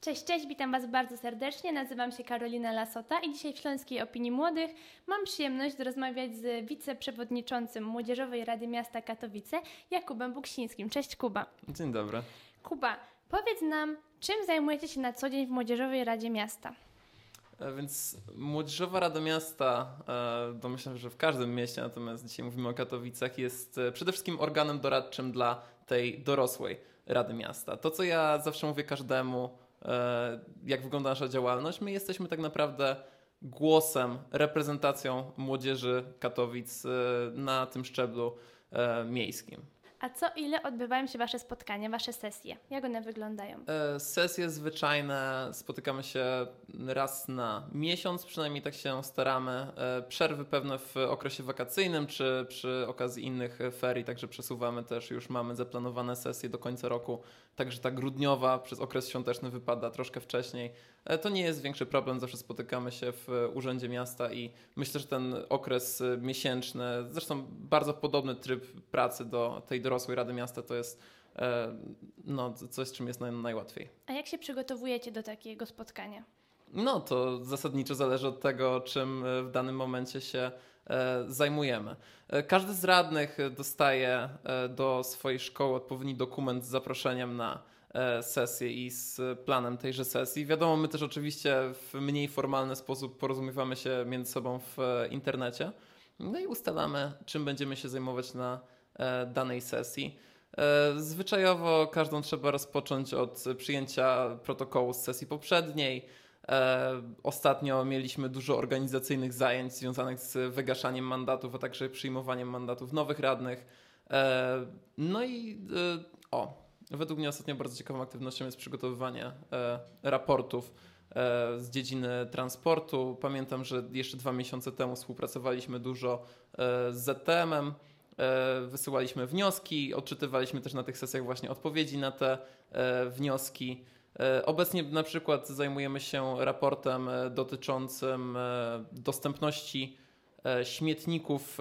Cześć, cześć, witam Was bardzo serdecznie. Nazywam się Karolina Lasota i dzisiaj w Śląskiej Opinii Młodych mam przyjemność rozmawiać z wiceprzewodniczącym Młodzieżowej Rady Miasta Katowice, Jakubem Buksińskim. Cześć Kuba. Dzień dobry. Kuba, powiedz nam, czym zajmujecie się na co dzień w Młodzieżowej Radzie Miasta? E, Więc Młodzieżowa Rada Miasta, e, domyślam się, że w każdym mieście, natomiast dzisiaj mówimy o Katowicach, jest e, przede wszystkim organem doradczym dla tej dorosłej Rady Miasta. To, co ja zawsze mówię każdemu, jak wygląda nasza działalność, my jesteśmy tak naprawdę głosem, reprezentacją młodzieży Katowic e, na tym szczeblu e, miejskim. A co ile odbywają się Wasze spotkania, Wasze sesje? Jak one wyglądają? E, Sesje zwyczajne, spotykamy się raz na miesiąc, przynajmniej tak się staramy. E, Przerwy pewne w okresie wakacyjnym czy przy okazji innych ferii, także przesuwamy też, już mamy zaplanowane sesje do końca roku. Także ta grudniowa przez okres świąteczny wypada troszkę wcześniej. E, To nie jest większy problem, zawsze spotykamy się w Urzędzie Miasta i myślę, że ten okres e, miesięczny, zresztą bardzo podobny tryb pracy do tej dorosłej Rady Miasta to jest e, no, coś, z czym jest naj, najłatwiej. A jak się przygotowujecie do takiego spotkania? No to zasadniczo zależy od tego, czym e, w danym momencie się e, zajmujemy. E, Każdy z radnych dostaje e, do swojej szkoły odpowiedni dokument z zaproszeniem na e, sesję i z planem tejże sesji. Wiadomo, my też oczywiście w mniej formalny sposób porozumiewamy się między sobą w e, internecie. No i ustalamy, czym będziemy się zajmować na e, danej sesji. E, Zwyczajowo każdą trzeba rozpocząć od przyjęcia protokołu z sesji poprzedniej. E, Ostatnio mieliśmy dużo organizacyjnych zajęć związanych z wygaszaniem mandatów, a także przyjmowaniem mandatów nowych radnych. E, No i e, o, według mnie ostatnio bardzo ciekawą aktywnością jest przygotowywanie e, raportów e, z dziedziny transportu. Pamiętam, że jeszcze dwa miesiące temu współpracowaliśmy dużo e, z ZTM-em. Wysyłaliśmy wnioski, odczytywaliśmy też na tych sesjach właśnie odpowiedzi na te wnioski. Obecnie na przykład zajmujemy się raportem dotyczącym dostępności śmietników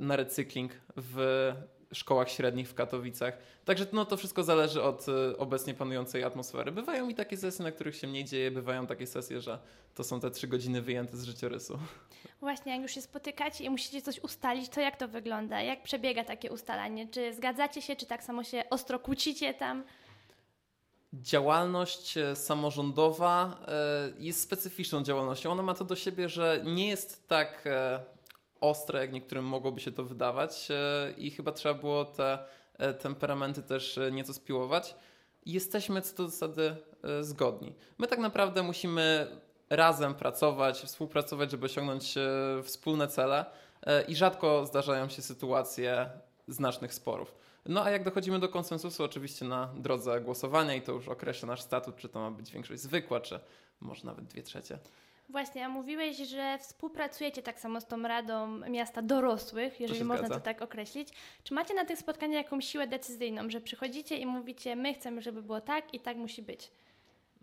na recykling w szkołach średnich w Katowicach. Także no, to wszystko zależy od e, obecnie panującej atmosfery. Bywają i takie sesje, na których się mniej dzieje, bywają takie sesje, że to są te trzy godziny wyjęte z życiorysu. Właśnie, jak już się spotykacie i musicie coś ustalić, to jak to wygląda? Jak przebiega takie ustalanie? Czy zgadzacie się, czy tak samo się ostro kłócicie tam? Działalność e, samorządowa e, jest specyficzną działalnością. Ona ma to do siebie, że nie jest tak e, ostre, jak niektórym mogłoby się to wydawać, e, i chyba trzeba było te e, temperamenty też e, nieco spiłować. Jesteśmy co do zasady zgodni. My tak naprawdę musimy razem pracować, współpracować, żeby osiągnąć wspólne cele, i rzadko zdarzają się sytuacje znacznych sporów. No a jak dochodzimy do konsensusu, oczywiście na drodze głosowania i to już określa nasz statut, czy to ma być większość zwykła, czy może nawet dwie trzecie. Właśnie, a mówiłeś, że współpracujecie tak samo z tą Radą Miasta Dorosłych, jeżeli się można to tak określić. Czy macie na tych spotkaniach jakąś siłę decyzyjną, że przychodzicie i mówicie, my chcemy, żeby było tak i tak musi być?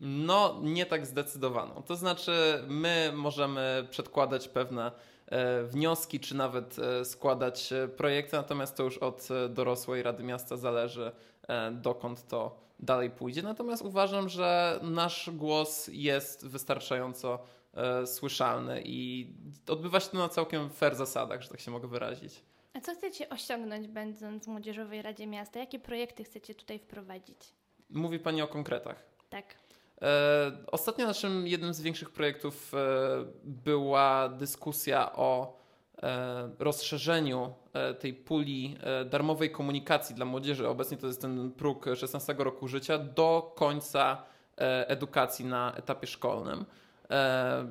No, nie tak zdecydowaną. To znaczy, my możemy przedkładać pewne e, wnioski, czy nawet e, składać e, projekty, natomiast to już od dorosłej Rady Miasta zależy, dokąd to dalej pójdzie. Natomiast uważam, że nasz głos jest wystarczająco słyszalny i odbywa się to na całkiem fair zasadach, że tak się mogę wyrazić. A co chcecie osiągnąć, będąc w Młodzieżowej Radzie Miasta? Jakie projekty chcecie tutaj wprowadzić? Mówi Pani o konkretach. Tak. E, Ostatnio naszym jednym z większych projektów e, była dyskusja o e, rozszerzeniu e, tej puli e, darmowej komunikacji dla młodzieży. Obecnie to jest ten próg 16 roku życia do końca e, edukacji na etapie szkolnym. E,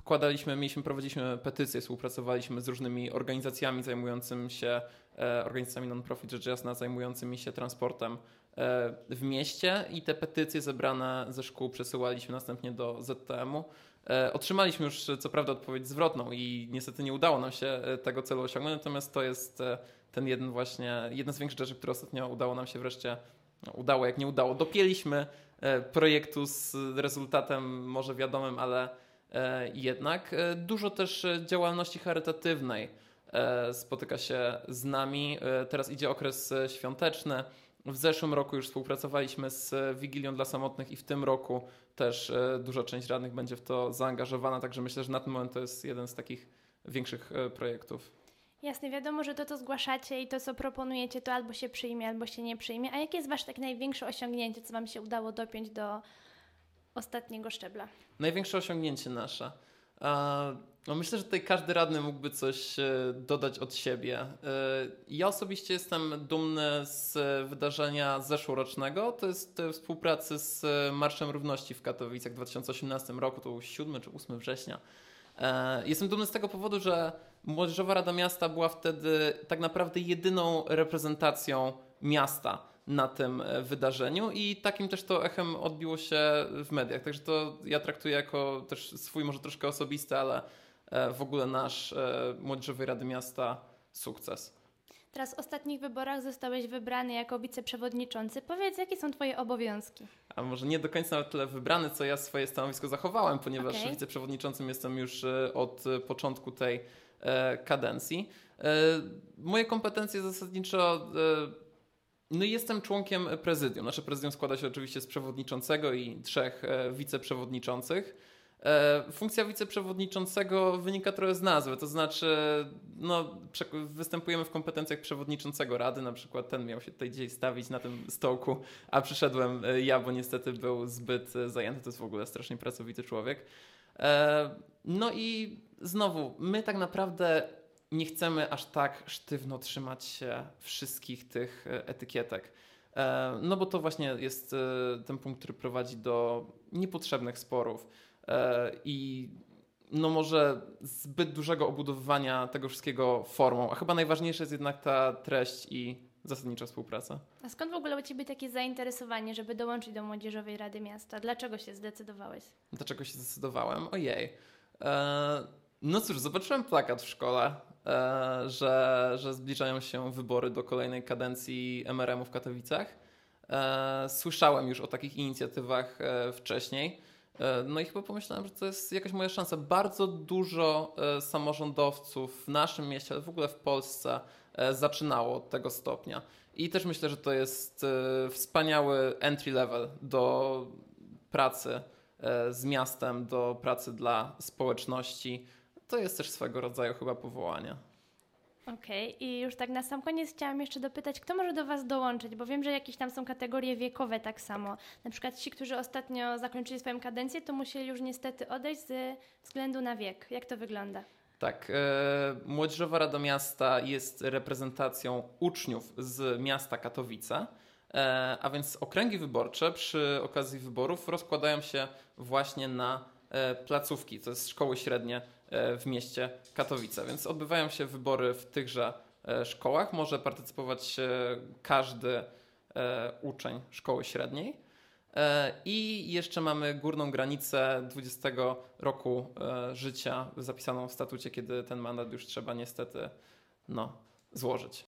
Składaliśmy, mieliśmy, prowadziliśmy petycje, współpracowaliśmy z różnymi organizacjami zajmującymi się, e, organizacjami non-profit rzecz jasna, zajmującymi się transportem e, w mieście i te petycje zebrane ze szkół przesyłaliśmy następnie do ZTM-u. Otrzymaliśmy już co prawda odpowiedź zwrotną i niestety nie udało nam się tego celu osiągnąć, natomiast to jest ten jeden właśnie, jedna z większych rzeczy, które ostatnio udało nam się wreszcie, no, udało jak nie udało, dopięliśmy projektu z rezultatem może wiadomym, ale e, jednak. E, Dużo też e, działalności charytatywnej e, spotyka się z nami. E, Teraz idzie okres e, świąteczny. W zeszłym roku już współpracowaliśmy z Wigilią dla Samotnych i w tym roku też e, duża część radnych będzie w to zaangażowana, także myślę, że na ten moment to jest jeden z takich większych e, projektów. Jasne, wiadomo, że to, co zgłaszacie i to, co proponujecie, to albo się przyjmie, albo się nie przyjmie. A jakie jest Wasze takie największe osiągnięcie, co Wam się udało dopiąć do ostatniego szczebla? Największe osiągnięcie nasze. No myślę, że tutaj każdy radny mógłby coś e, dodać od siebie. E, ja osobiście jestem dumny z wydarzenia zeszłorocznego. To jest współpracy z Marszem Równości w Katowicach w 2018 roku, to był 7 czy 8 września. E, jestem dumny z tego powodu, że Młodzieżowa Rada Miasta była wtedy tak naprawdę jedyną reprezentacją miasta na tym e, wydarzeniu i takim też to echem odbiło się w mediach. Także to ja traktuję jako też swój może troszkę osobisty, ale e, w ogóle nasz Młodzieżowej Rady Miasta sukces. Teraz w ostatnich wyborach zostałeś wybrany jako wiceprzewodniczący. Powiedz, jakie są Twoje obowiązki? A może nie do końca nawet tyle wybrany, co ja swoje stanowisko zachowałem, ponieważ okay. wiceprzewodniczącym jestem już e, od e, początku tej e, kadencji. Moje kompetencje zasadniczo. No i jestem członkiem prezydium. Nasze prezydium składa się oczywiście z przewodniczącego i trzech wiceprzewodniczących. E, funkcja wiceprzewodniczącego wynika trochę z nazwy, to znaczy no, występujemy w kompetencjach przewodniczącego rady, na przykład ten miał się tutaj dzisiaj stawić na tym stołku, a przyszedłem e, ja, bo niestety był zbyt e, zajęty, to jest w ogóle strasznie pracowity człowiek. No i znowu, my tak naprawdę nie chcemy aż tak sztywno trzymać się wszystkich tych etykietek. No bo to właśnie jest ten punkt, który prowadzi do niepotrzebnych sporów. I no może zbyt dużego obudowywania tego wszystkiego formą, a chyba najważniejsza jest jednak ta treść i zasadnicza współpraca. A skąd w ogóle u Ciebie takie zainteresowanie, żeby dołączyć do Młodzieżowej Rady Miasta? Dlaczego się zdecydowałeś? Dlaczego się zdecydowałem? Ojej. E, no cóż, zobaczyłem plakat w szkole, e, że, że zbliżają się wybory do kolejnej kadencji MRM-u w Katowicach. E, słyszałem już o takich inicjatywach wcześniej. E, no i chyba pomyślałem, że to jest jakaś moja szansa. Bardzo dużo e, samorządowców w naszym mieście, ale w ogóle w Polsce e, zaczynało od tego stopnia. I też myślę, że to jest wspaniały entry level do pracy z miastem, do pracy dla społeczności. To jest też swego rodzaju chyba powołanie. Okej, okay. i już tak na sam koniec chciałam jeszcze dopytać, kto może do Was dołączyć, bo wiem, że jakieś tam są kategorie wiekowe tak samo. Na przykład ci, którzy ostatnio zakończyli swoją kadencję, to musieli już niestety odejść ze względu na wiek. Jak to wygląda? Tak, e, Młodzieżowa Rada Miasta jest reprezentacją uczniów z miasta Katowice, e, a więc okręgi wyborcze przy okazji wyborów rozkładają się właśnie na e, placówki, to jest szkoły średnie w mieście Katowice. Więc odbywają się wybory w tychże e, szkołach. Może partycypować każdy e, uczeń szkoły średniej. I jeszcze mamy górną granicę 20 roku życia zapisaną w statucie, kiedy ten mandat już trzeba niestety no, złożyć.